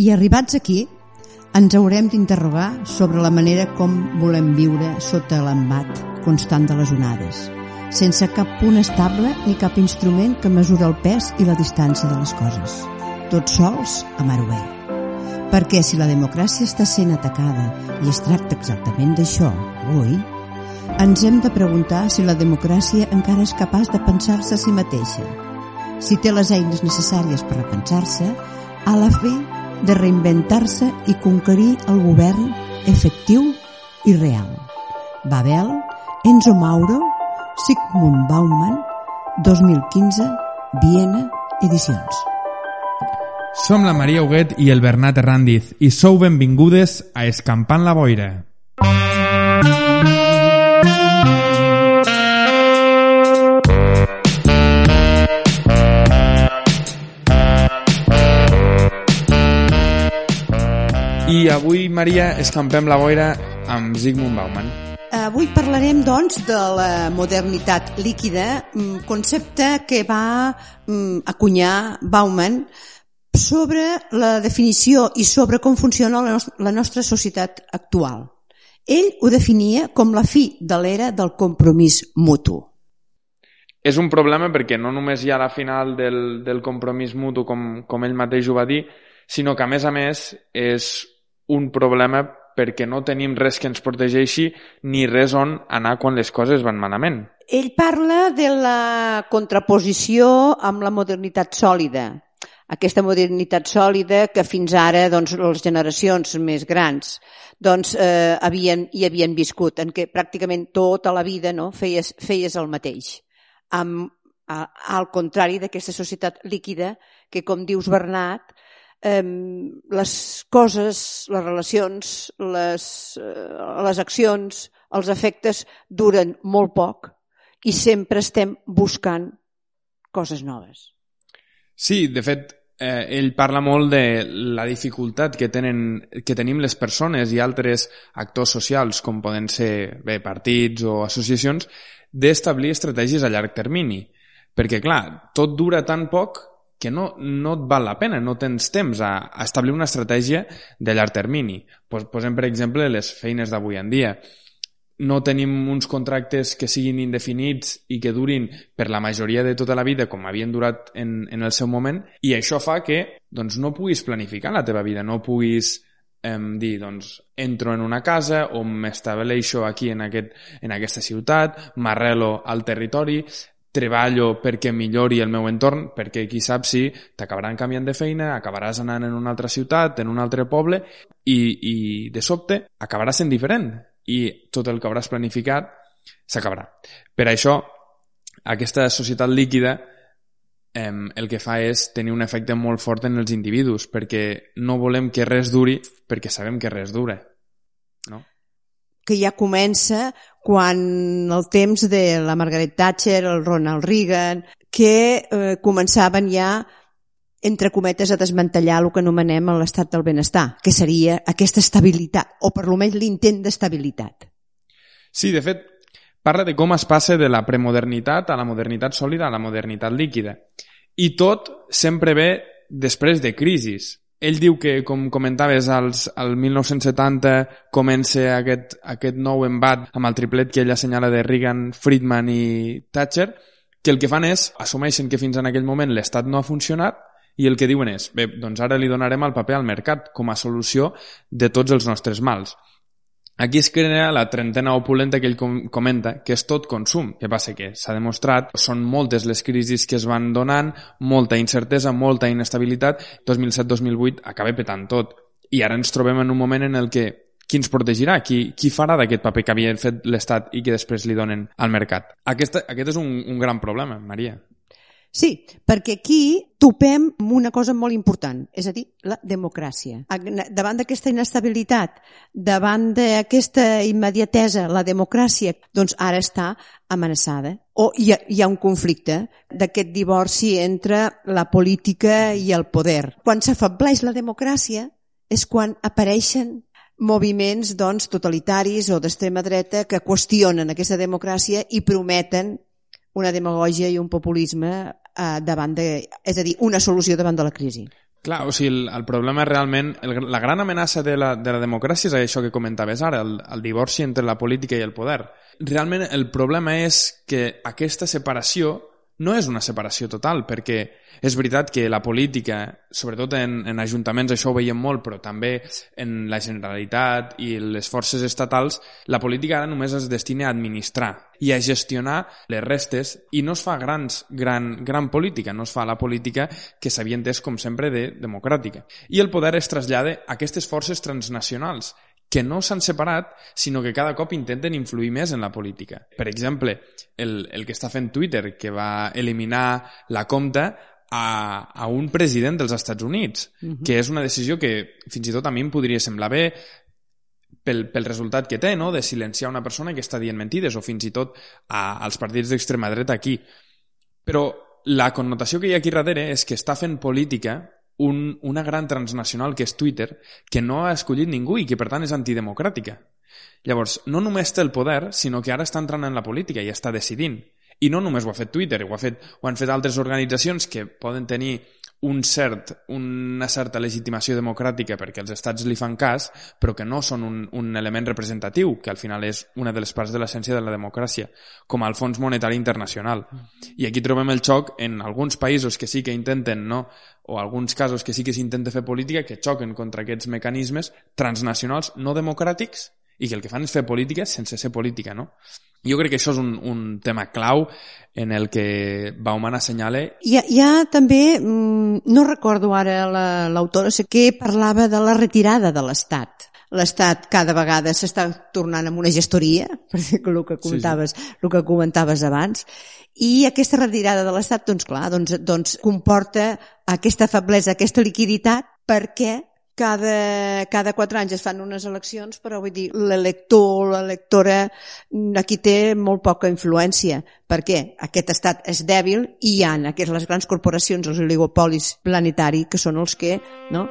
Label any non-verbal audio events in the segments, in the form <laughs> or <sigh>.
I arribats aquí, ens haurem d'interrogar sobre la manera com volem viure sota l'embat constant de les onades, sense cap punt estable ni cap instrument que mesura el pes i la distància de les coses. Tots sols a mar obert. Perquè si la democràcia està sent atacada i es tracta exactament d'això avui, ens hem de preguntar si la democràcia encara és capaç de pensar-se a si mateixa, si té les eines necessàries per repensar-se, a la fi de reinventar-se i conquerir el govern efectiu i real. Babel, Enzo Mauro, Sigmund Bauman, 2015, Viena, Edicions. Som la Maria Huguet i el Bernat Herrandiz i sou benvingudes a Escampant la Boira. I avui, Maria, escampem la boira amb Zygmunt Bauman. Avui parlarem, doncs, de la modernitat líquida, mm, concepte que va mm, acunyar Bauman sobre la definició i sobre com funciona la, la nostra societat actual. Ell ho definia com la fi de l'era del compromís mutu. És un problema perquè no només hi ha la final del, del compromís mutu, com, com ell mateix ho va dir, sinó que, a més a més, és un problema perquè no tenim res que ens protegeixi ni res on anar quan les coses van malament. Ell parla de la contraposició amb la modernitat sòlida. Aquesta modernitat sòlida que fins ara doncs, les generacions més grans doncs, eh, havien, hi havien viscut, en què pràcticament tota la vida no, feies, feies el mateix. Amb, a, al contrari d'aquesta societat líquida que, com dius Bernat, les coses, les relacions, les, eh, les accions, els efectes duren molt poc i sempre estem buscant coses noves. Sí, de fet, eh, ell parla molt de la dificultat que, tenen, que tenim les persones i altres actors socials, com poden ser bé, partits o associacions, d'establir estratègies a llarg termini. Perquè, clar, tot dura tan poc que no, no et val la pena, no tens temps a, a establir una estratègia de llarg termini. Pos, posem, per exemple, les feines d'avui en dia. No tenim uns contractes que siguin indefinits i que durin per la majoria de tota la vida com havien durat en, en el seu moment i això fa que doncs, no puguis planificar la teva vida, no puguis em, dir, doncs, entro en una casa o m'estableixo aquí en, aquest, en aquesta ciutat, m'arrelo al territori, treballo perquè millori el meu entorn, perquè qui sap si t'acabaran canviant de feina, acabaràs anant en una altra ciutat, en un altre poble, i, i de sobte acabaràs sent diferent i tot el que hauràs planificat s'acabarà. Per això, aquesta societat líquida eh, el que fa és tenir un efecte molt fort en els individus, perquè no volem que res duri, perquè sabem que res dura. No? Que ja comença quan el temps de la Margaret Thatcher, el Ronald Reagan, que eh, començaven ja entre cometes, a desmantellar el que anomenem l'estat del benestar, que seria aquesta estabilitat, o per almenys l'intent d'estabilitat. Sí, de fet, parla de com es passa de la premodernitat a la modernitat sòlida a la modernitat líquida. I tot sempre ve després de crisis. Ell diu que, com comentaves, als, al 1970 comença aquest, aquest nou embat amb el triplet que ell assenyala de Reagan, Friedman i Thatcher, que el que fan és, assumeixen que fins en aquell moment l'Estat no ha funcionat i el que diuen és, bé, doncs ara li donarem el paper al mercat com a solució de tots els nostres mals. Aquí es crea la trentena opulenta que ell com comenta, que és tot consum. Què passa? Que s'ha demostrat, són moltes les crisis que es van donant, molta incertesa, molta inestabilitat, 2007-2008 acaba petant tot. I ara ens trobem en un moment en el que qui ens protegirà? Qui, qui farà d'aquest paper que havia fet l'Estat i que després li donen al mercat? Aquest, aquest és un, un gran problema, Maria. Sí, perquè aquí topem amb una cosa molt important, és a dir, la democràcia. Davant d'aquesta inestabilitat, davant d'aquesta immediatesa, la democràcia, doncs ara està amenaçada. O hi ha, hi ha un conflicte d'aquest divorci entre la política i el poder. Quan s'afableix la democràcia és quan apareixen moviments doncs, totalitaris o d'extrema dreta que qüestionen aquesta democràcia i prometen una demagogia i un populisme eh, davant de, és a dir, una solució davant de la crisi. Clar, o sigui, el, el problema realment, el, la gran amenaça de la, de la democràcia és això que comentaves ara, el, el divorci entre la política i el poder. Realment el problema és que aquesta separació no és una separació total, perquè és veritat que la política, sobretot en, en ajuntaments això ho veiem molt, però també en la Generalitat i les forces estatals, la política ara només es destina a administrar i a gestionar les restes i no es fa grans, gran, gran política, no es fa la política que s'havia entès com sempre de democràtica. I el poder es trasllada a aquestes forces transnacionals que no s'han separat, sinó que cada cop intenten influir més en la política. Per exemple, el, el que està fent Twitter, que va eliminar la compta a, a un president dels Estats Units, uh -huh. que és una decisió que fins i tot a mi em podria semblar bé pel, pel resultat que té, no?, de silenciar una persona que està dient mentides, o fins i tot a, als partits d'extrema dreta aquí. Però la connotació que hi ha aquí darrere és que està fent política un, una gran transnacional que és Twitter, que no ha escollit ningú i que per tant és antidemocràtica. Llavors, no només té el poder, sinó que ara està entrant en la política i està decidint. I no només ho ha fet Twitter, ho, ha fet, ho han fet altres organitzacions que poden tenir un cert, una certa legitimació democràtica perquè els estats li fan cas, però que no són un, un element representatiu, que al final és una de les parts de l'essència de la democràcia, com el Fons Monetari Internacional. I aquí trobem el xoc en alguns països que sí que intenten, no? o alguns casos que sí que s'intenta fer política, que xoquen contra aquests mecanismes transnacionals no democràtics i que el que fan és fer política sense ser política, no? Jo crec que això és un, un tema clau en el que Bauman assenyala... Hi ha, hi ha també, mm, no recordo ara l'autora, la, sé que parlava de la retirada de l'Estat. L'Estat cada vegada s'està tornant amb una gestoria, <laughs> per dir el que comentaves, sí, sí. el que comentaves abans, i aquesta retirada de l'Estat, doncs clar, doncs, doncs comporta aquesta feblesa, aquesta liquiditat, perquè cada, cada quatre anys es fan unes eleccions, però vull dir, l'elector o l'electora aquí té molt poca influència. Per què? Aquest estat és dèbil i hi ha aquestes les grans corporacions, els oligopolis planetari, que són els que no,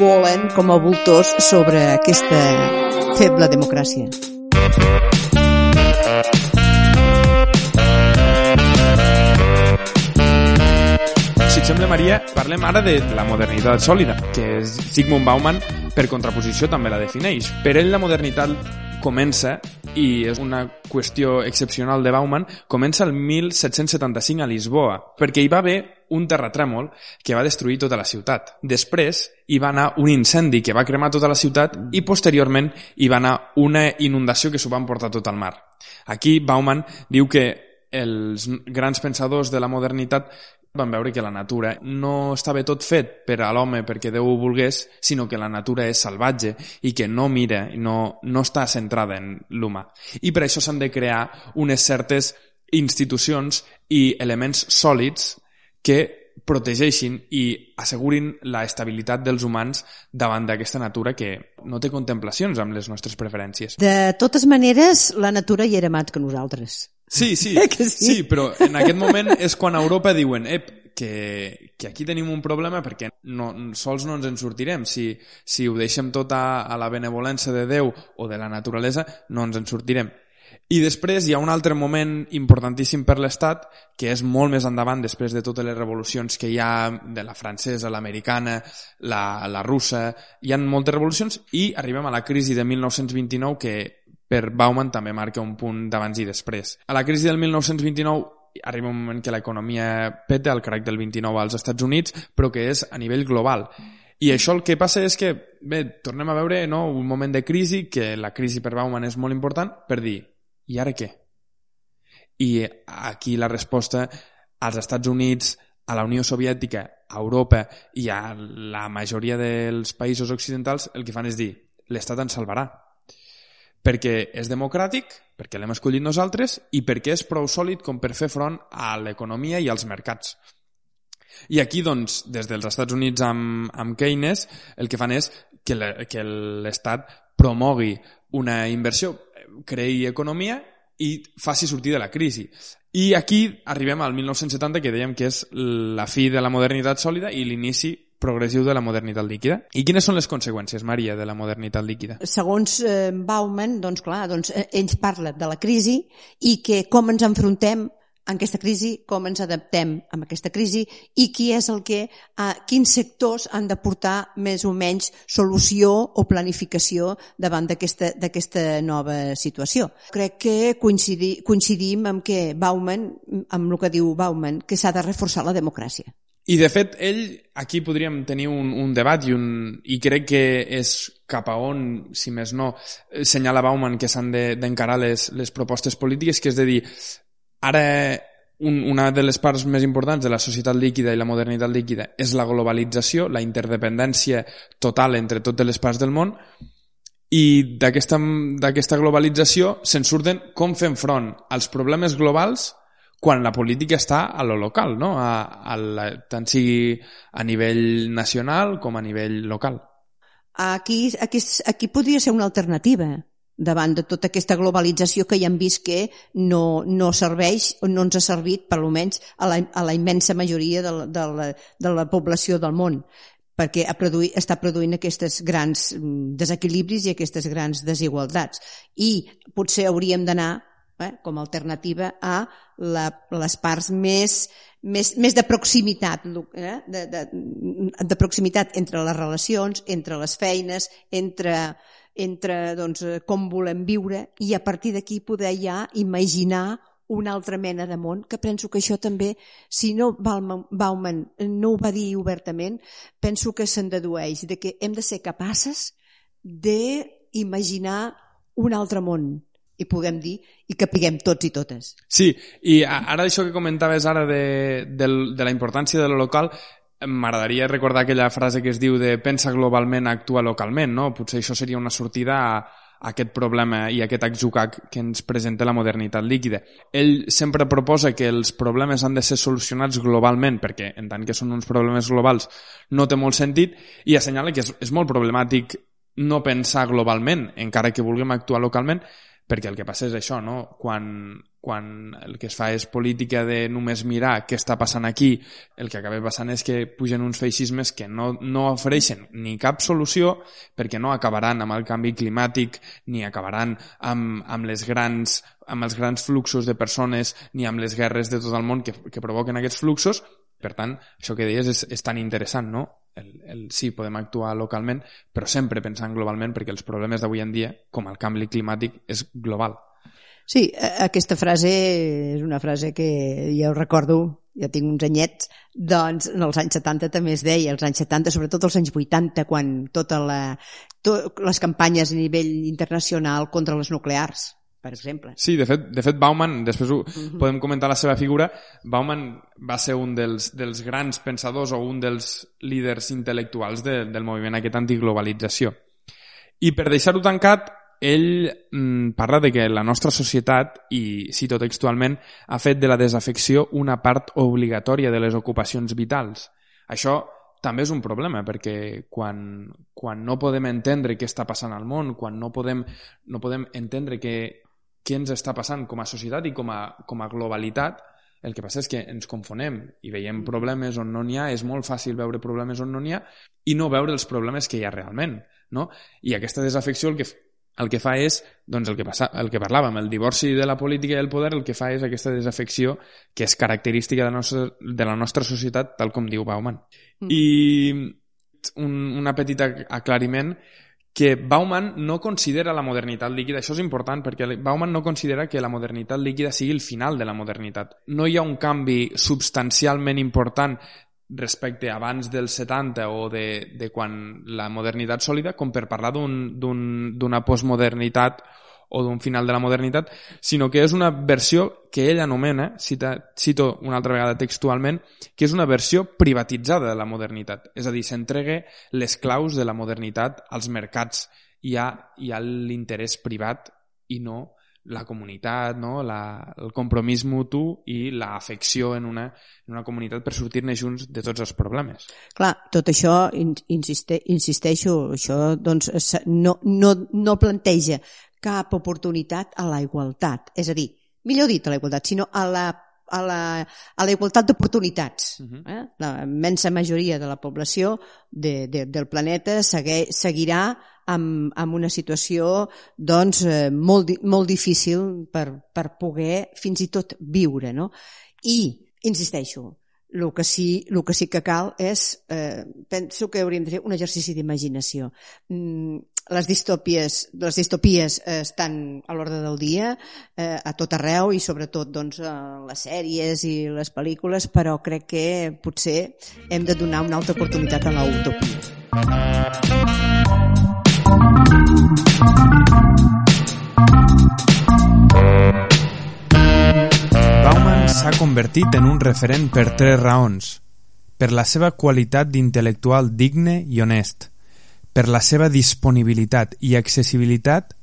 volen com a voltors sobre aquesta feble democràcia. Et sembla, Maria, parlem ara de la modernitat sòlida, que Sigmund Bauman, per contraposició, també la defineix. Per ell la modernitat comença, i és una qüestió excepcional de Bauman, comença el 1775 a Lisboa, perquè hi va haver un terratrèmol que va destruir tota la ciutat. Després hi va anar un incendi que va cremar tota la ciutat i posteriorment hi va anar una inundació que s'ho van portar tot al mar. Aquí Bauman diu que els grans pensadors de la modernitat van veure que la natura no estava tot fet per a l'home perquè Déu ho volgués, sinó que la natura és salvatge i que no mira, no, no està centrada en l'humà. I per això s'han de crear unes certes institucions i elements sòlids que protegeixin i assegurin la estabilitat dels humans davant d'aquesta natura que no té contemplacions amb les nostres preferències. De totes maneres, la natura hi era més que nosaltres. Sí, sí, <laughs> sí? sí, però en aquest moment és quan a Europa diuen ep, que, que aquí tenim un problema perquè no, sols no ens en sortirem. Si, si ho deixem tot a, a la benevolència de Déu o de la naturalesa, no ens en sortirem. I després hi ha un altre moment importantíssim per l'Estat, que és molt més endavant, després de totes les revolucions que hi ha, de la francesa, l'americana, la, la russa, hi ha moltes revolucions, i arribem a la crisi de 1929, que per Bauman també marca un punt d'abans i després. A la crisi del 1929 arriba un moment que l'economia peta el crac del 29 als Estats Units, però que és a nivell global. I això el que passa és que, bé, tornem a veure no, un moment de crisi, que la crisi per Bauman és molt important, per dir, i ara què? I aquí la resposta als Estats Units, a la Unió Soviètica, a Europa i a la majoria dels països occidentals, el que fan és dir, l'Estat ens salvarà perquè és democràtic, perquè l'hem escollit nosaltres i perquè és prou sòlid com per fer front a l'economia i als mercats. I aquí, doncs, des dels Estats Units amb, amb Keynes, el que fan és que l'Estat promogui una inversió, creï economia i faci sortir de la crisi. I aquí arribem al 1970, que dèiem que és la fi de la modernitat sòlida i l'inici progressiu de la modernitat líquida. I quines són les conseqüències, Maria, de la modernitat líquida? Segons eh, Bauman, doncs clar, doncs, eh, ells parlen de la crisi i que com ens enfrontem en aquesta crisi, com ens adaptem a aquesta crisi i qui és el que, a quins sectors han de portar més o menys solució o planificació davant d'aquesta nova situació. Crec que coincidim, coincidim amb que Bauman, amb el que diu Bauman, que s'ha de reforçar la democràcia. I de fet, ell, aquí podríem tenir un, un debat i, un, i crec que és cap a on, si més no, senyala Bauman que s'han d'encarar de, les, les propostes polítiques, que és de dir, ara un, una de les parts més importants de la societat líquida i la modernitat líquida és la globalització, la interdependència total entre totes les parts del món, i d'aquesta globalització se'n surten com fem front als problemes globals quan la política està a lo local, no? a, a la, tant sigui a nivell nacional com a nivell local. Aquí, aquí, aquí podria ser una alternativa davant de tota aquesta globalització que ja hem vist que no, no serveix o no ens ha servit, per almenys, a la, a la immensa majoria de la, de, la, de la població del món perquè a produir, està produint aquests grans mm, desequilibris i aquestes grans desigualtats. I potser hauríem d'anar eh, com a alternativa a la, les parts més, més, més de proximitat, eh, de, de, de proximitat entre les relacions, entre les feines, entre, entre doncs, com volem viure i a partir d'aquí poder ja imaginar una altra mena de món, que penso que això també, si no Bauman no ho va dir obertament, penso que se'n dedueix de que hem de ser capaces d'imaginar un altre món, i puguem dir i que piguem tots i totes. Sí, i ara això que comentaves ara de, de, de la importància de lo local, m'agradaria recordar aquella frase que es diu de pensa globalment, actua localment, no? Potser això seria una sortida a, a aquest problema i a aquest atzucac que ens presenta la modernitat líquida. Ell sempre proposa que els problemes han de ser solucionats globalment, perquè en tant que són uns problemes globals no té molt sentit, i assenyala que és, és molt problemàtic no pensar globalment, encara que vulguem actuar localment, perquè el que passa és això, no? Quan, quan el que es fa és política de només mirar què està passant aquí, el que acaba passant és que pugen uns feixismes que no, no ofereixen ni cap solució perquè no acabaran amb el canvi climàtic ni acabaran amb, amb les grans amb els grans fluxos de persones ni amb les guerres de tot el món que, que provoquen aquests fluxos. Per tant, això que deies és, és tan interessant, no? El, el, sí, podem actuar localment, però sempre pensant globalment, perquè els problemes d'avui en dia, com el canvi climàtic, és global. Sí, aquesta frase és una frase que jo recordo, ja tinc uns anyets, doncs en els anys 70 també es deia, els anys 70, sobretot els anys 80, quan tota la, les campanyes a nivell internacional contra les nuclears, per exemple. Sí, de fet, de fet Bauman, després ho, uh mhm. -huh. podem comentar la seva figura, Bauman va ser un dels, dels grans pensadors o un dels líders intel·lectuals de, del moviment aquest antiglobalització. I per deixar-ho tancat, ell mm, parla de que la nostra societat, i cito textualment, ha fet de la desafecció una part obligatòria de les ocupacions vitals. Això també és un problema, perquè quan, quan no podem entendre què està passant al món, quan no podem, no podem entendre que què ens està passant com a societat i com a, com a globalitat, el que passa és que ens confonem i veiem mm. problemes on no n'hi ha, és molt fàcil veure problemes on no n'hi ha i no veure els problemes que hi ha realment. No? I aquesta desafecció el que, el que fa és, doncs el que, passa, el que parlàvem, el divorci de la política i el poder, el que fa és aquesta desafecció que és característica de la nostra, de la nostra societat, tal com diu Bauman. Mm. I un, una petita aclariment, que Bauman no considera la modernitat líquida, això és important perquè Bauman no considera que la modernitat líquida sigui el final de la modernitat. No hi ha un canvi substancialment important respecte abans del 70 o de, de quan la modernitat sòlida com per parlar d'una un, postmodernitat o d'un final de la modernitat, sinó que és una versió que ell anomena, cita, cito una altra vegada textualment, que és una versió privatitzada de la modernitat. És a dir, s'entregue les claus de la modernitat als mercats. Hi ha, hi ha l'interès privat i no la comunitat, no? la, el compromís mutu i l'afecció en una, en una comunitat per sortir-ne junts de tots els problemes. Clar, tot això, insiste, insisteixo, això doncs, no, no, no planteja cap oportunitat a la igualtat. És a dir, millor dit a la igualtat, sinó a la a la, a la igualtat d'oportunitats. Uh -huh. eh? La immensa majoria de la població de, de, del planeta segue, seguirà amb, amb una situació doncs, eh, molt, molt difícil per, per poder fins i tot viure. No? I, insisteixo, el que sí, el que, sí que cal és, eh, penso que hauríem de fer un exercici d'imaginació. Mm, les distòpies, les distopies eh, estan a l'ordre del dia eh, a tot arreu i sobretot doncs, a les sèries i les pel·lícules, però crec que potser hem de donar una altra oportunitat a l'utopia. Bauman s'ha convertit en un referent per tres raons. Per la seva qualitat d'intel·lectual digne i honest, per la seva disponibilitat i accessibilitat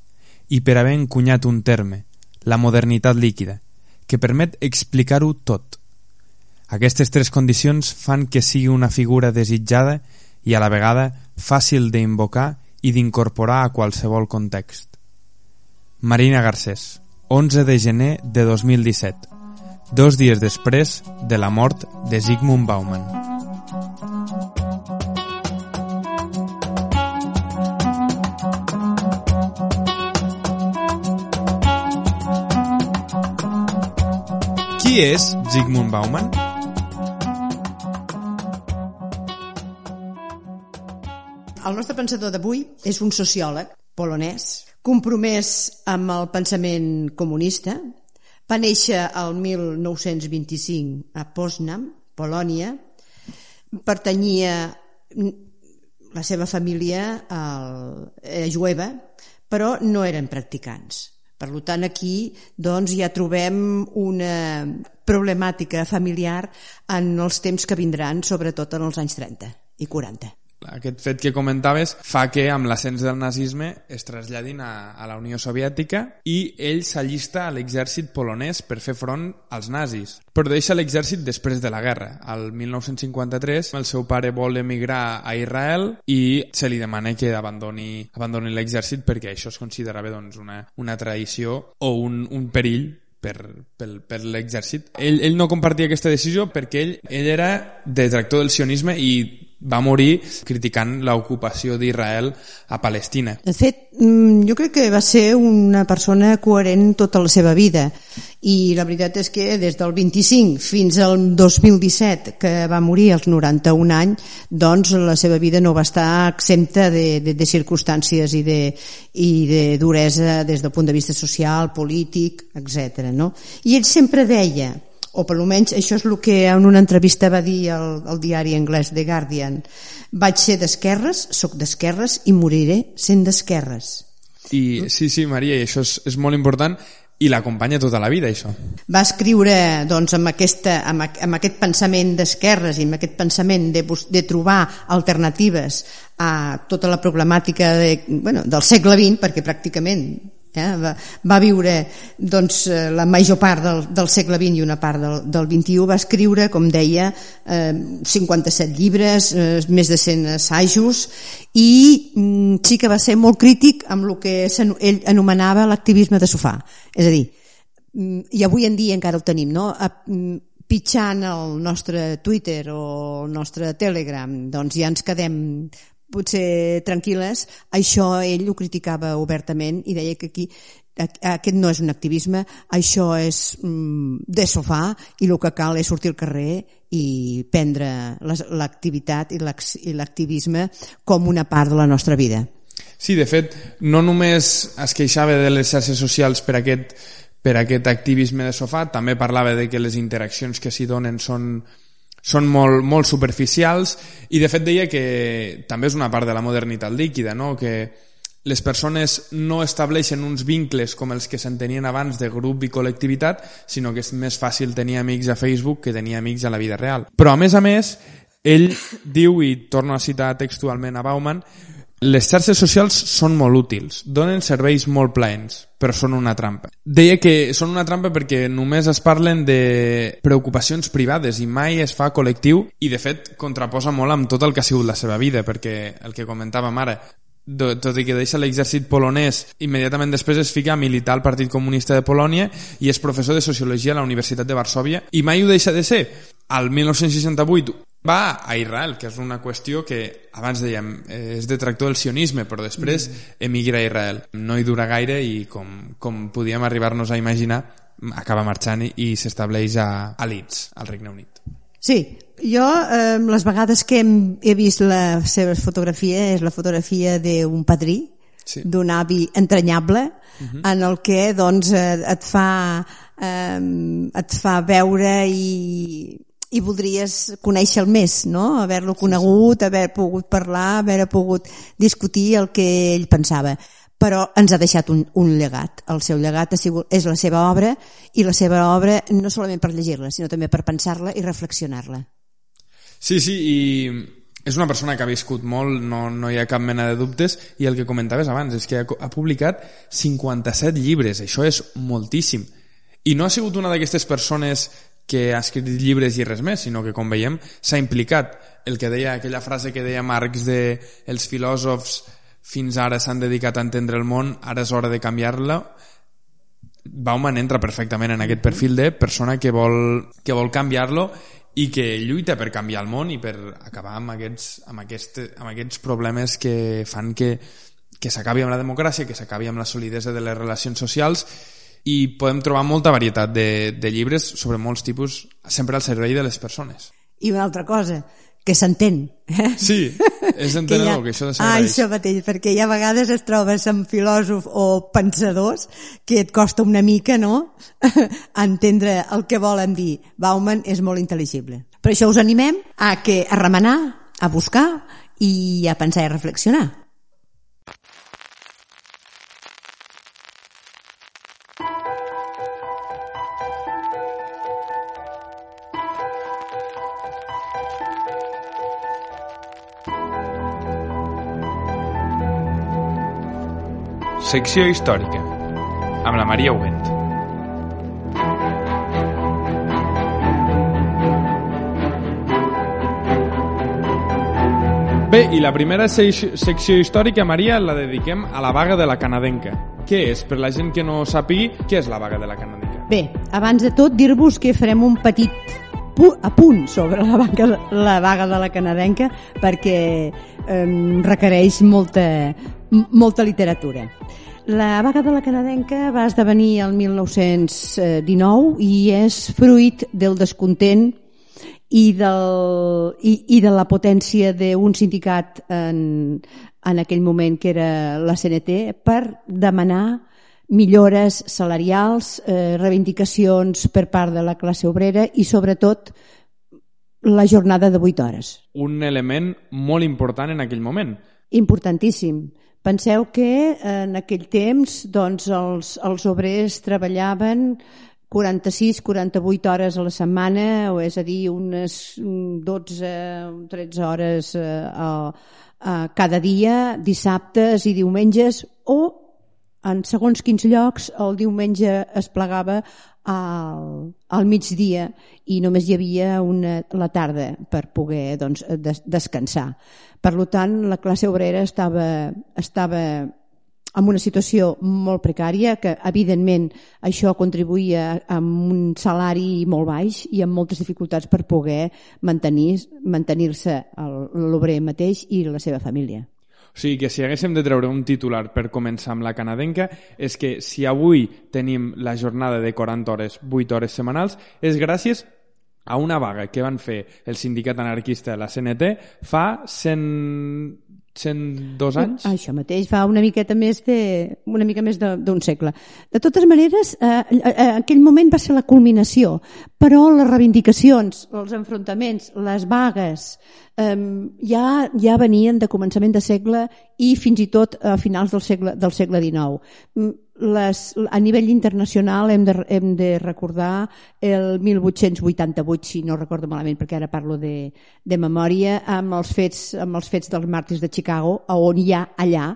i per haver encunyat un terme, la modernitat líquida, que permet explicar-ho tot. Aquestes tres condicions fan que sigui una figura desitjada i a la vegada fàcil d'invocar i d'incorporar a qualsevol context. Marina Garcés, 11 de gener de 2017, dos dies després de la mort de Zygmunt Bauman. Qui és Zygmunt Bauman? El nostre pensador d'avui és un sociòleg polonès, compromès amb el pensament comunista. Va néixer el 1925 a Poznam, Polònia. Pertanyia la seva família al, eh, jueva, però no eren practicants. Per tant, aquí doncs, ja trobem una problemàtica familiar en els temps que vindran, sobretot en els anys 30 i 40 aquest fet que comentaves fa que amb l'ascens del nazisme es traslladin a, a la Unió Soviètica i ell s'allista a l'exèrcit polonès per fer front als nazis. Però deixa l'exèrcit després de la guerra. Al 1953 el seu pare vol emigrar a Israel i se li demana que abandoni, abandoni l'exèrcit perquè això es considerava doncs, una, una traïció o un, un perill per, per, per l'exèrcit. Ell, ell no compartia aquesta decisió perquè ell, ell era detractor del sionisme i va morir criticant l'ocupació d'Israel a Palestina. De fet, mm, jo crec que va ser una persona coherent tota la seva vida i la veritat és que des del 25 fins al 2017, que va morir als 91 anys, doncs la seva vida no va estar exempta de, de, de circumstàncies i de, i de duresa des del punt de vista social, polític, etc. No? I ell sempre deia o per almenys això és el que en una entrevista va dir el, el diari anglès The Guardian vaig ser d'esquerres, sóc d'esquerres i moriré sent d'esquerres i sí, sí, Maria, i això és, és molt important i l'acompanya tota la vida, això. Va escriure doncs, amb, aquesta, amb, amb aquest pensament d'esquerres i amb aquest pensament de, de trobar alternatives a tota la problemàtica de, bueno, del segle XX, perquè pràcticament Eh? Va, va viure doncs, eh, la major part del, del segle XX i una part del, del XXI, va escriure, com deia, eh, 57 llibres, eh, més de 100 assajos, i mm, sí que va ser molt crític amb el que ell anomenava l'activisme de sofà. És a dir, mm, i avui en dia encara ho tenim, no? Mm, pitjant el nostre Twitter o el nostre Telegram, doncs ja ens quedem potser tranquil·les, això ell ho criticava obertament i deia que aquí aquest no és un activisme, això és mm, de sofà i el que cal és sortir al carrer i prendre l'activitat i l'activisme com una part de la nostra vida. Sí, de fet, no només es queixava de les xarxes socials per aquest, per aquest activisme de sofà, també parlava de que les interaccions que s'hi donen són són molt, molt superficials i de fet deia que també és una part de la modernitat líquida, no? que les persones no estableixen uns vincles com els que s'entenien abans de grup i col·lectivitat, sinó que és més fàcil tenir amics a Facebook que tenir amics a la vida real. Però a més a més, ell diu, i torno a citar textualment a Bauman, les xarxes socials són molt útils, donen serveis molt plaents, però són una trampa. Deia que són una trampa perquè només es parlen de preocupacions privades i mai es fa col·lectiu i de fet contraposa molt amb tot el que ha sigut la seva vida, perquè el que comentàvem ara, tot i que deixa l'exèrcit polonès, immediatament després es fica a militar al Partit Comunista de Polònia i és professor de Sociologia a la Universitat de Varsovia i mai ho deixa de ser. Al 1968 va a Israel, que és una qüestió que abans dèiem eh, és detractor del sionisme, però després mm. emigra a Israel. No hi dura gaire i com, com podíem arribar-nos a imaginar acaba marxant i, i s'estableix a, a Leeds, al Regne Unit. Sí, jo eh, les vegades que hem, he vist la seva fotografia és la fotografia d'un padrí, sí. d'un avi entranyable, uh mhm. -huh. en el que doncs, eh, et fa eh, et fa veure i i voldries conèixer el més, no? haver-lo conegut, haver pogut parlar, haver pogut discutir el que ell pensava però ens ha deixat un, un llegat. El seu llegat ha sigut, és la seva obra i la seva obra no solament per llegir-la, sinó també per pensar-la i reflexionar-la. Sí, sí, i és una persona que ha viscut molt, no, no hi ha cap mena de dubtes, i el que comentaves abans és que ha, ha publicat 57 llibres, això és moltíssim. I no ha sigut una d'aquestes persones que ha escrit llibres i res més, sinó que, com veiem, s'ha implicat. El que deia, aquella frase que deia Marx de els filòsofs fins ara s'han dedicat a entendre el món, ara és hora de canviar-la, Bauman entra perfectament en aquest perfil de persona que vol, que vol canviar-lo i que lluita per canviar el món i per acabar amb aquests, amb aquest, amb aquests problemes que fan que, que s'acabi amb la democràcia, que s'acabi amb la solidesa de les relacions socials i podem trobar molta varietat de, de llibres sobre molts tipus, sempre al servei de les persones. I una altra cosa, que s'entén. Eh? Sí, és entenedor, que, ha... que això de Ah, això mateix, perquè hi ha vegades es trobes amb filòsof o pensadors que et costa una mica, no?, <laughs> entendre el que volen dir. Bauman és molt intel·ligible. Per això us animem a que a remenar, a buscar i a pensar i a reflexionar. Secció històrica amb la Maria Huent. Bé, i la primera secció històrica, Maria, la dediquem a la vaga de la canadenca. Què és? Per la gent que no sàpigui, què és la vaga de la canadenca? Bé, abans de tot, dir-vos que farem un petit a punt sobre la vaga, la vaga de la canadenca perquè eh, requereix molta, molta literatura. La vaga de la canadenca va esdevenir el 1919 i és fruit del descontent i, del, i, i de la potència d'un sindicat en, en aquell moment que era la CNT per demanar millores salarials, eh, reivindicacions per part de la classe obrera i sobretot la jornada de 8 hores. Un element molt important en aquell moment. Importantíssim Penseu que en aquell temps doncs, els, els obrers treballaven 46-48 hores a la setmana, o és a dir, unes 12-13 hores eh, a, a cada dia, dissabtes i diumenges, o en segons quins llocs el diumenge es plegava al, al migdia i només hi havia una, la tarda per poder doncs, des, descansar. Per tant, la classe obrera estava, estava en una situació molt precària, que evidentment això contribuïa amb un salari molt baix i amb moltes dificultats per poder mantenir-se mantenir l'obrer mateix i la seva família. O sigui que si haguéssim de treure un titular per començar amb la canadenca és que si avui tenim la jornada de 40 hores, 8 hores setmanals, és gràcies a una vaga que van fer el sindicat anarquista de la CNT fa 100, 102 anys? Això mateix, fa una miqueta més de, una mica més d'un segle. De totes maneres, eh, eh, aquell moment va ser la culminació, però les reivindicacions, els enfrontaments, les vagues, eh, ja, ja venien de començament de segle i fins i tot a finals del segle, del segle XIX les, a nivell internacional hem de, hem de recordar el 1888, si no recordo malament, perquè ara parlo de, de memòria, amb els, fets, amb els fets dels màrtirs de Chicago, on ja allà,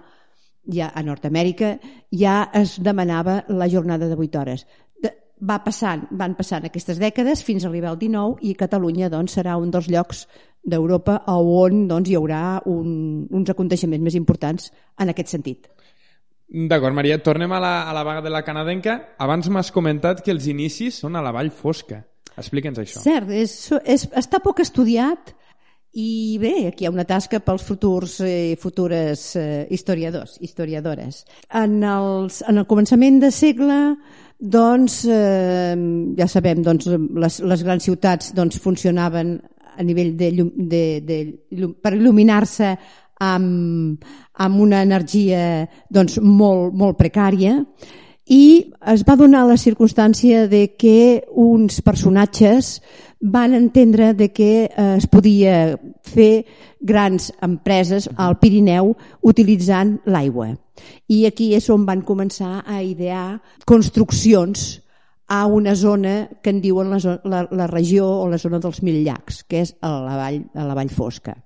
ja a Nord-Amèrica, ja es demanava la jornada de 8 hores. De, va passant, van passant aquestes dècades fins a arribar al 19 i Catalunya doncs, serà un dels llocs d'Europa on doncs, hi haurà un, uns aconteixements més importants en aquest sentit. D'acord, Maria, tornem a la, a la vaga de la canadenca. Abans m'has comentat que els inicis són a la Vall Fosca. Explica'ns això. Cert, és, és, està poc estudiat I bé, aquí hi ha una tasca pels futurs i eh, futures eh, historiadors, historiadores. En, els, en el començament de segle, doncs, eh, ja sabem, doncs, les, les grans ciutats doncs, funcionaven a nivell de, llum, de, de, llum, per il·luminar-se amb, amb una energia doncs, molt, molt precària i es va donar la circumstància de que uns personatges van entendre de que eh, es podia fer grans empreses al Pirineu utilitzant l'aigua. I aquí és on van començar a idear construccions a una zona que en diuen la, la, la regió o la zona dels Mil Llacs, que és a la vall, a la vall Fosca.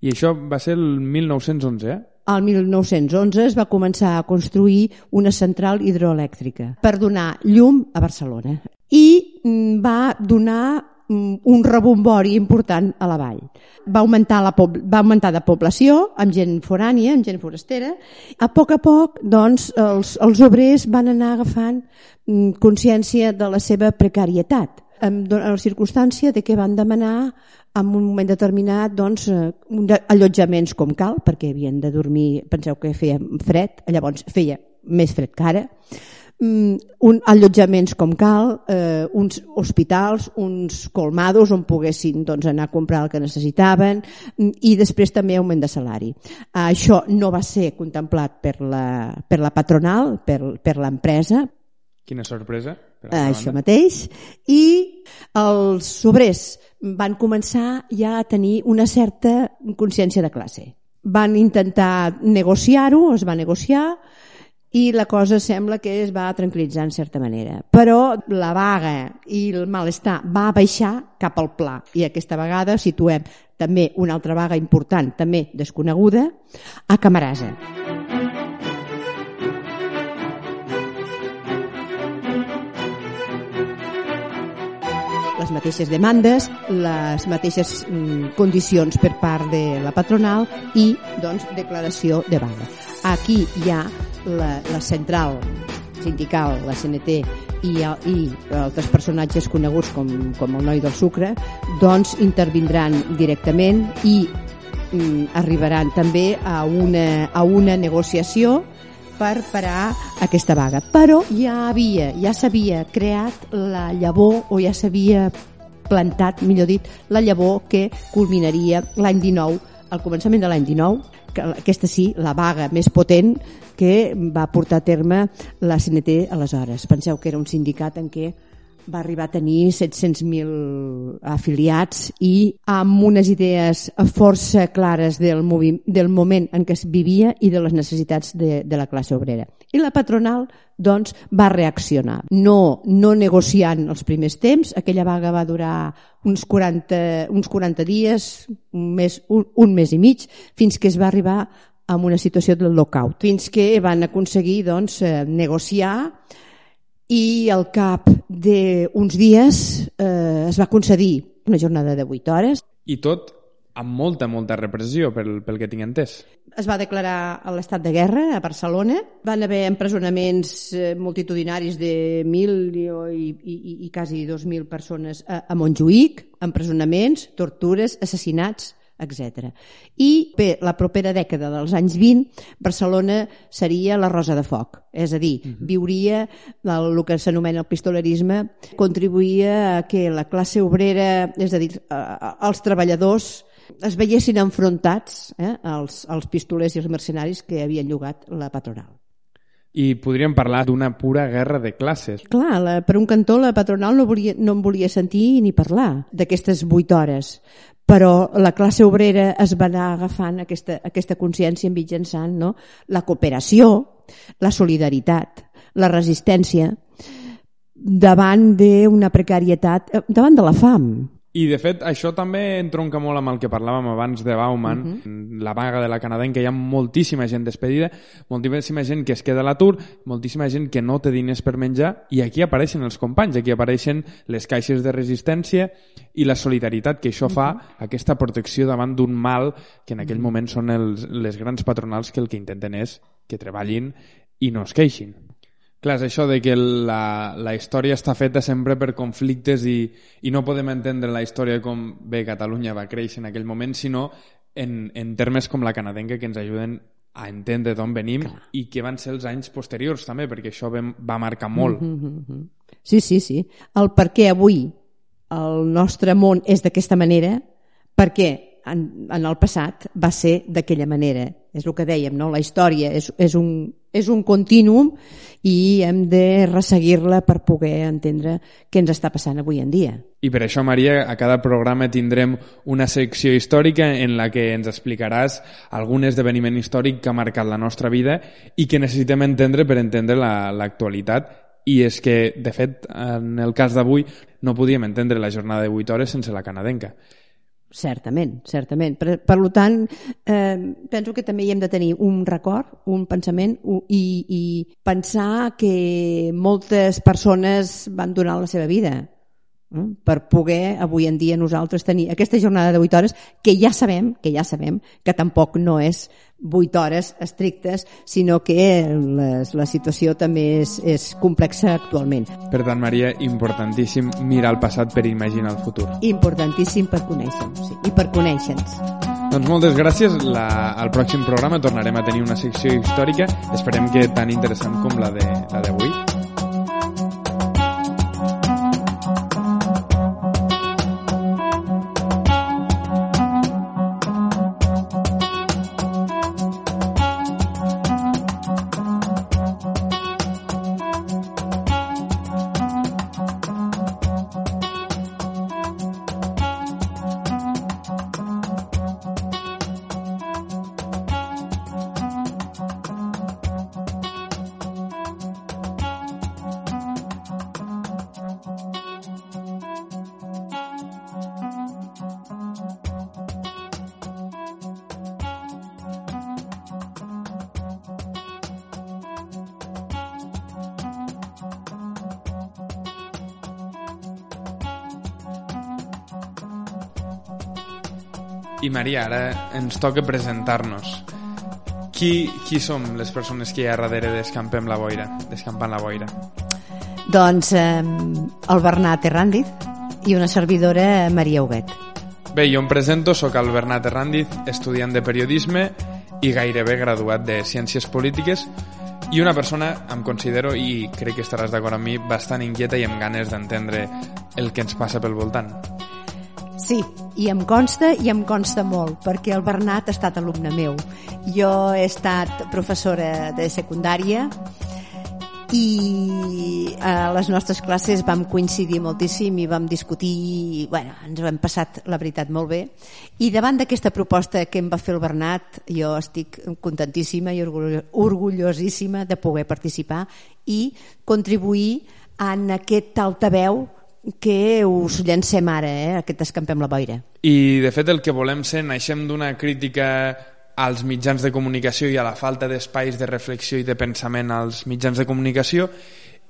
I això va ser el 1911, eh? al 1911 es va començar a construir una central hidroelèctrica per donar llum a Barcelona i mm, va donar mm, un rebombori important a la vall. Va augmentar, la, va augmentar de població amb gent forània, amb gent forastera. A poc a poc, doncs, els, els obrers van anar agafant mm, consciència de la seva precarietat en la circumstància de que van demanar en un moment determinat doncs, eh, allotjaments com cal, perquè havien de dormir, penseu que feia fred, llavors feia més fred que ara, mm, un, allotjaments com cal, eh, uns hospitals, uns colmados on poguessin doncs, anar a comprar el que necessitaven mm, i després també augment de salari. Això no va ser contemplat per la, per la patronal, per, per l'empresa. Quina sorpresa. Això mateix. I els obrers van començar ja a tenir una certa consciència de classe. Van intentar negociar-ho, es va negociar, i la cosa sembla que es va tranquil·litzar en certa manera. Però la vaga i el malestar va baixar cap al pla i aquesta vegada situem també una altra vaga important, també desconeguda, a Camarasa. Les mateixes demandes, les mateixes mm, condicions per part de la patronal i doncs, declaració de vaga. Aquí hi ha la, la central sindical, la CNT, i, i altres personatges coneguts com, com el noi del sucre, doncs intervindran directament i mm, arribaran també a una, a una negociació per parar aquesta vaga. Però ja havia, ja s'havia creat la llavor o ja s'havia plantat, millor dit, la llavor que culminaria l'any 19, al començament de l'any 19, que aquesta sí, la vaga més potent que va portar a terme la CNT aleshores. Penseu que era un sindicat en què va arribar a tenir 700.000 afiliats i amb unes idees força clares del, del moment en què es vivia i de les necessitats de, de la classe obrera. I la patronal doncs, va reaccionar. No, no negociant els primers temps, aquella vaga va durar uns 40, uns 40 dies, un mes, un, un mes i mig, fins que es va arribar a una situació del lockout, fins que van aconseguir doncs, eh, negociar i al cap d'uns dies eh, es va concedir una jornada de 8 hores. I tot amb molta, molta repressió, pel, pel que tinc entès. Es va declarar l'estat de guerra a Barcelona. Van haver empresonaments eh, multitudinaris de 1.000 i, i, i, i quasi 2.000 persones a, a Montjuïc, empresonaments, tortures, assassinats etc. I bé, la propera dècada dels anys 20, Barcelona seria la rosa de foc, és a dir, uh mhm. -huh. viuria el, el que s'anomena el pistolerisme, contribuïa a que la classe obrera, és a dir, els treballadors es veiessin enfrontats eh, als, als pistolers i els mercenaris que havien llogat la patronal. I podríem parlar d'una pura guerra de classes. Clar, la, per un cantó la patronal no, volia, no en volia sentir ni parlar d'aquestes vuit hores però la classe obrera es va anar agafant aquesta, aquesta consciència mitjançant no? la cooperació, la solidaritat, la resistència davant d'una precarietat, eh, davant de la fam. I, de fet, això també entronca molt amb el que parlàvem abans de Bauman, uh -huh. la vaga de la canadenca, hi ha moltíssima gent despedida, moltíssima gent que es queda a l'atur, moltíssima gent que no té diners per menjar, i aquí apareixen els companys, aquí apareixen les caixes de resistència i la solidaritat que això fa, uh -huh. aquesta protecció davant d'un mal que en aquell moment són els, les grans patronals que el que intenten és que treballin i no es queixin. Clar, és això de que la, la història està feta sempre per conflictes i, i no podem entendre la història com bé Catalunya va créixer en aquell moment, sinó en, en termes com la canadenca que ens ajuden a entendre d'on venim Clar. i que van ser els anys posteriors també, perquè això va marcar molt. Mm -hmm. Sí, sí, sí. El per què avui el nostre món és d'aquesta manera, perquè en, en el passat va ser d'aquella manera. És el que dèiem, no? la història és, és, un, és un continuum i hem de resseguir-la per poder entendre què ens està passant avui en dia. I per això, Maria, a cada programa tindrem una secció històrica en la que ens explicaràs algun esdeveniment històric que ha marcat la nostra vida i que necessitem entendre per entendre l'actualitat la, i és que, de fet, en el cas d'avui no podíem entendre la jornada de 8 hores sense la canadenca. Certament, certament. Per, per tant, eh, penso que també hi hem de tenir un record, un pensament un, i, i pensar que moltes persones van donar la seva vida per poder avui en dia nosaltres tenir aquesta jornada de 8 hores que ja sabem que ja sabem que tampoc no és 8 hores estrictes, sinó que les, la situació també és, és complexa actualment. Per tant, Maria, importantíssim mirar el passat per imaginar el futur. Importantíssim per conèixer-nos, sí, i per conèixer-nos. Doncs moltes gràcies. La, al pròxim programa tornarem a tenir una secció històrica. Esperem que tan interessant com la d'avui. I Maria, ara ens toca presentar-nos. Qui, qui som les persones que hi ha darrere d'Escampem la Boira, d'Escampant la Boira? Doncs eh, el Bernat Herrandiz i una servidora Maria Huguet. Bé, jo em presento, sóc el Bernat Herrandiz, estudiant de periodisme i gairebé graduat de Ciències Polítiques i una persona, em considero, i crec que estaràs d'acord amb mi, bastant inquieta i amb ganes d'entendre el que ens passa pel voltant. Sí, i em consta i em consta molt, perquè el Bernat ha estat alumne meu. Jo he estat professora de secundària i a les nostres classes vam coincidir moltíssim i vam discutir i bueno, ens ho hem passat la veritat molt bé i davant d'aquesta proposta que em va fer el Bernat jo estic contentíssima i orgullosíssima de poder participar i contribuir en aquest altaveu que us llancem ara, eh, aquest Escampem la Boira. I, de fet, el que volem ser, naixem d'una crítica als mitjans de comunicació i a la falta d'espais de reflexió i de pensament als mitjans de comunicació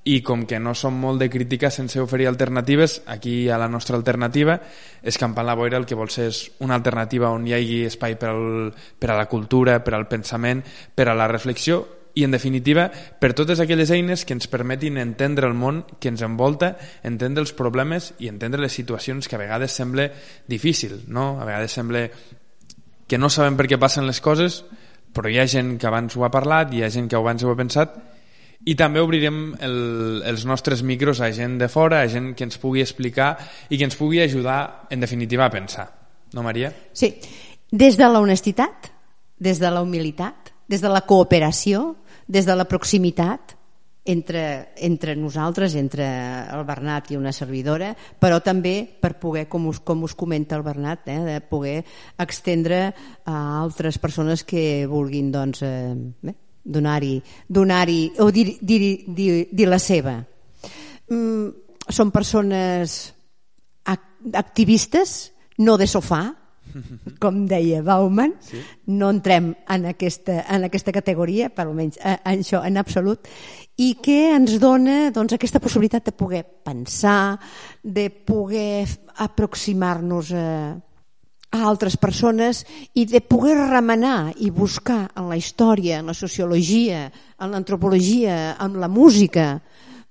i com que no som molt de crítica sense oferir alternatives, aquí a la nostra alternativa, Escampant la Boira el que vol ser és una alternativa on hi hagi espai per, al, per a la cultura, per al pensament, per a la reflexió i, en definitiva, per totes aquelles eines que ens permetin entendre el món que ens envolta, entendre els problemes i entendre les situacions que a vegades sembla difícil, no? A vegades sembla que no sabem per què passen les coses, però hi ha gent que abans ho ha parlat, hi ha gent que abans ho ha pensat, i també obrirem el, els nostres micros a gent de fora, a gent que ens pugui explicar i que ens pugui ajudar, en definitiva, a pensar. No, Maria? Sí. Des de la honestitat, des de la humilitat, des de la cooperació, des de la proximitat entre, entre nosaltres, entre el Bernat i una servidora, però també per poder, com us, com us comenta el Bernat, eh, de poder extendre a altres persones que vulguin doncs, eh, donar-hi donar, o dir, dir, dir, dir la seva. Mm, són persones activistes, no de sofà, com deia Bauman, sí? no entrem en aquesta, en aquesta categoria, per almenys en això en absolut, i que ens dona doncs, aquesta possibilitat de poder pensar, de poder aproximar-nos a, a altres persones i de poder remenar i buscar en la història, en la sociologia, en l'antropologia, en la música,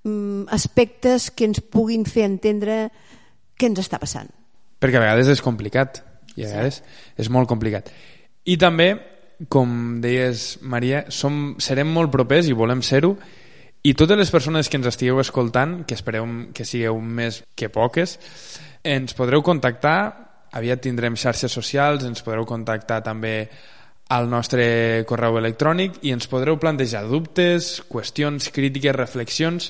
mm, aspectes que ens puguin fer entendre què ens està passant. Perquè a vegades és complicat, i a vegades sí. és molt complicat. I també, com deies, Maria, som, serem molt propers i volem ser-ho, i totes les persones que ens estigueu escoltant, que espereu que sigueu més que poques, ens podreu contactar aviat tindrem xarxes socials, ens podreu contactar també al nostre correu electrònic i ens podreu plantejar dubtes, qüestions, crítiques, reflexions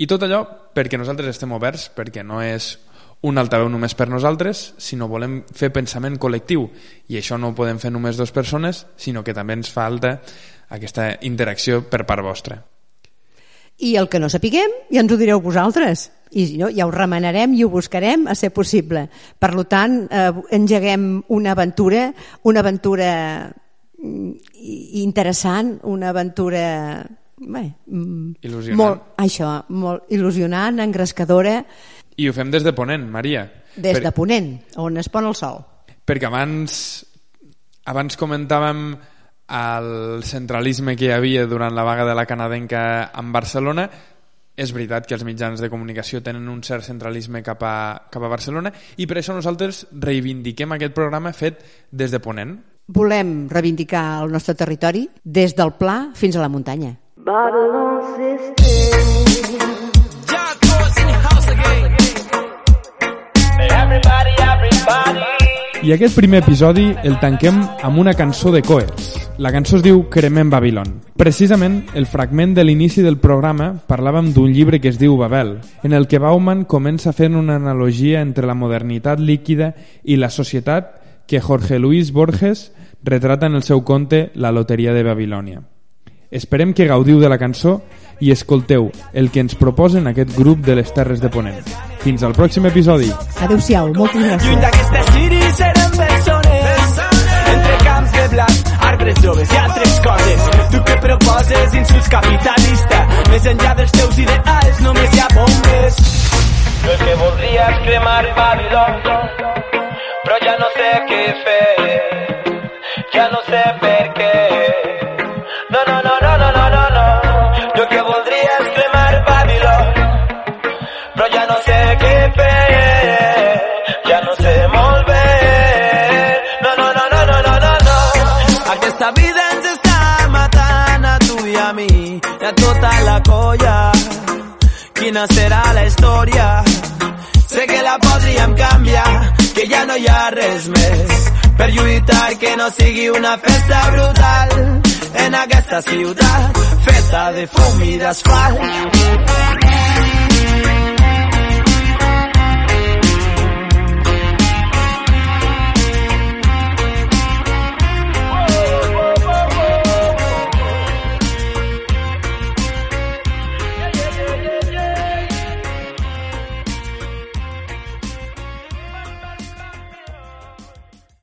i tot allò perquè nosaltres estem oberts, perquè no és un altaveu només per nosaltres, sinó volem fer pensament col·lectiu i això no ho podem fer només dues persones, sinó que també ens falta aquesta interacció per part vostra. I el que no sapiguem ja ens ho direu vosaltres i no, ja ho remenarem i ho buscarem a ser possible. Per tant, eh, engeguem una aventura, una aventura mm, interessant, una aventura bé, mm, molt, això, molt il·lusionant, engrescadora. I ho fem des de Ponent, Maria. Des per... de Ponent, on es pon el sol. Perquè abans, abans comentàvem el centralisme que hi havia durant la vaga de la canadenca en Barcelona és veritat que els mitjans de comunicació tenen un cert centralisme cap a, cap a Barcelona i per això nosaltres reivindiquem aquest programa fet des de Ponent. Volem reivindicar el nostre territori des del pla fins a la muntanya. Babylon I aquest primer episodi el tanquem amb una cançó de Coers. La cançó es diu Cremem Babilon. Precisament, el fragment de l'inici del programa parlàvem d'un llibre que es diu Babel, en el que Bauman comença fent una analogia entre la modernitat líquida i la societat que Jorge Luis Borges retrata en el seu conte La loteria de Babilònia. Esperem que gaudiu de la cançó i escolteu el que ens proposen aquest grup de les Terres de Ponent. Fins al pròxim episodi. Adéu-siau, moltes gràcies serem persones entre camps de blat, arbres joves i altres coses. Tu que proposes insults capitalista, lluitar que no sigui una festa brutal en aquesta ciutat feta de fum i.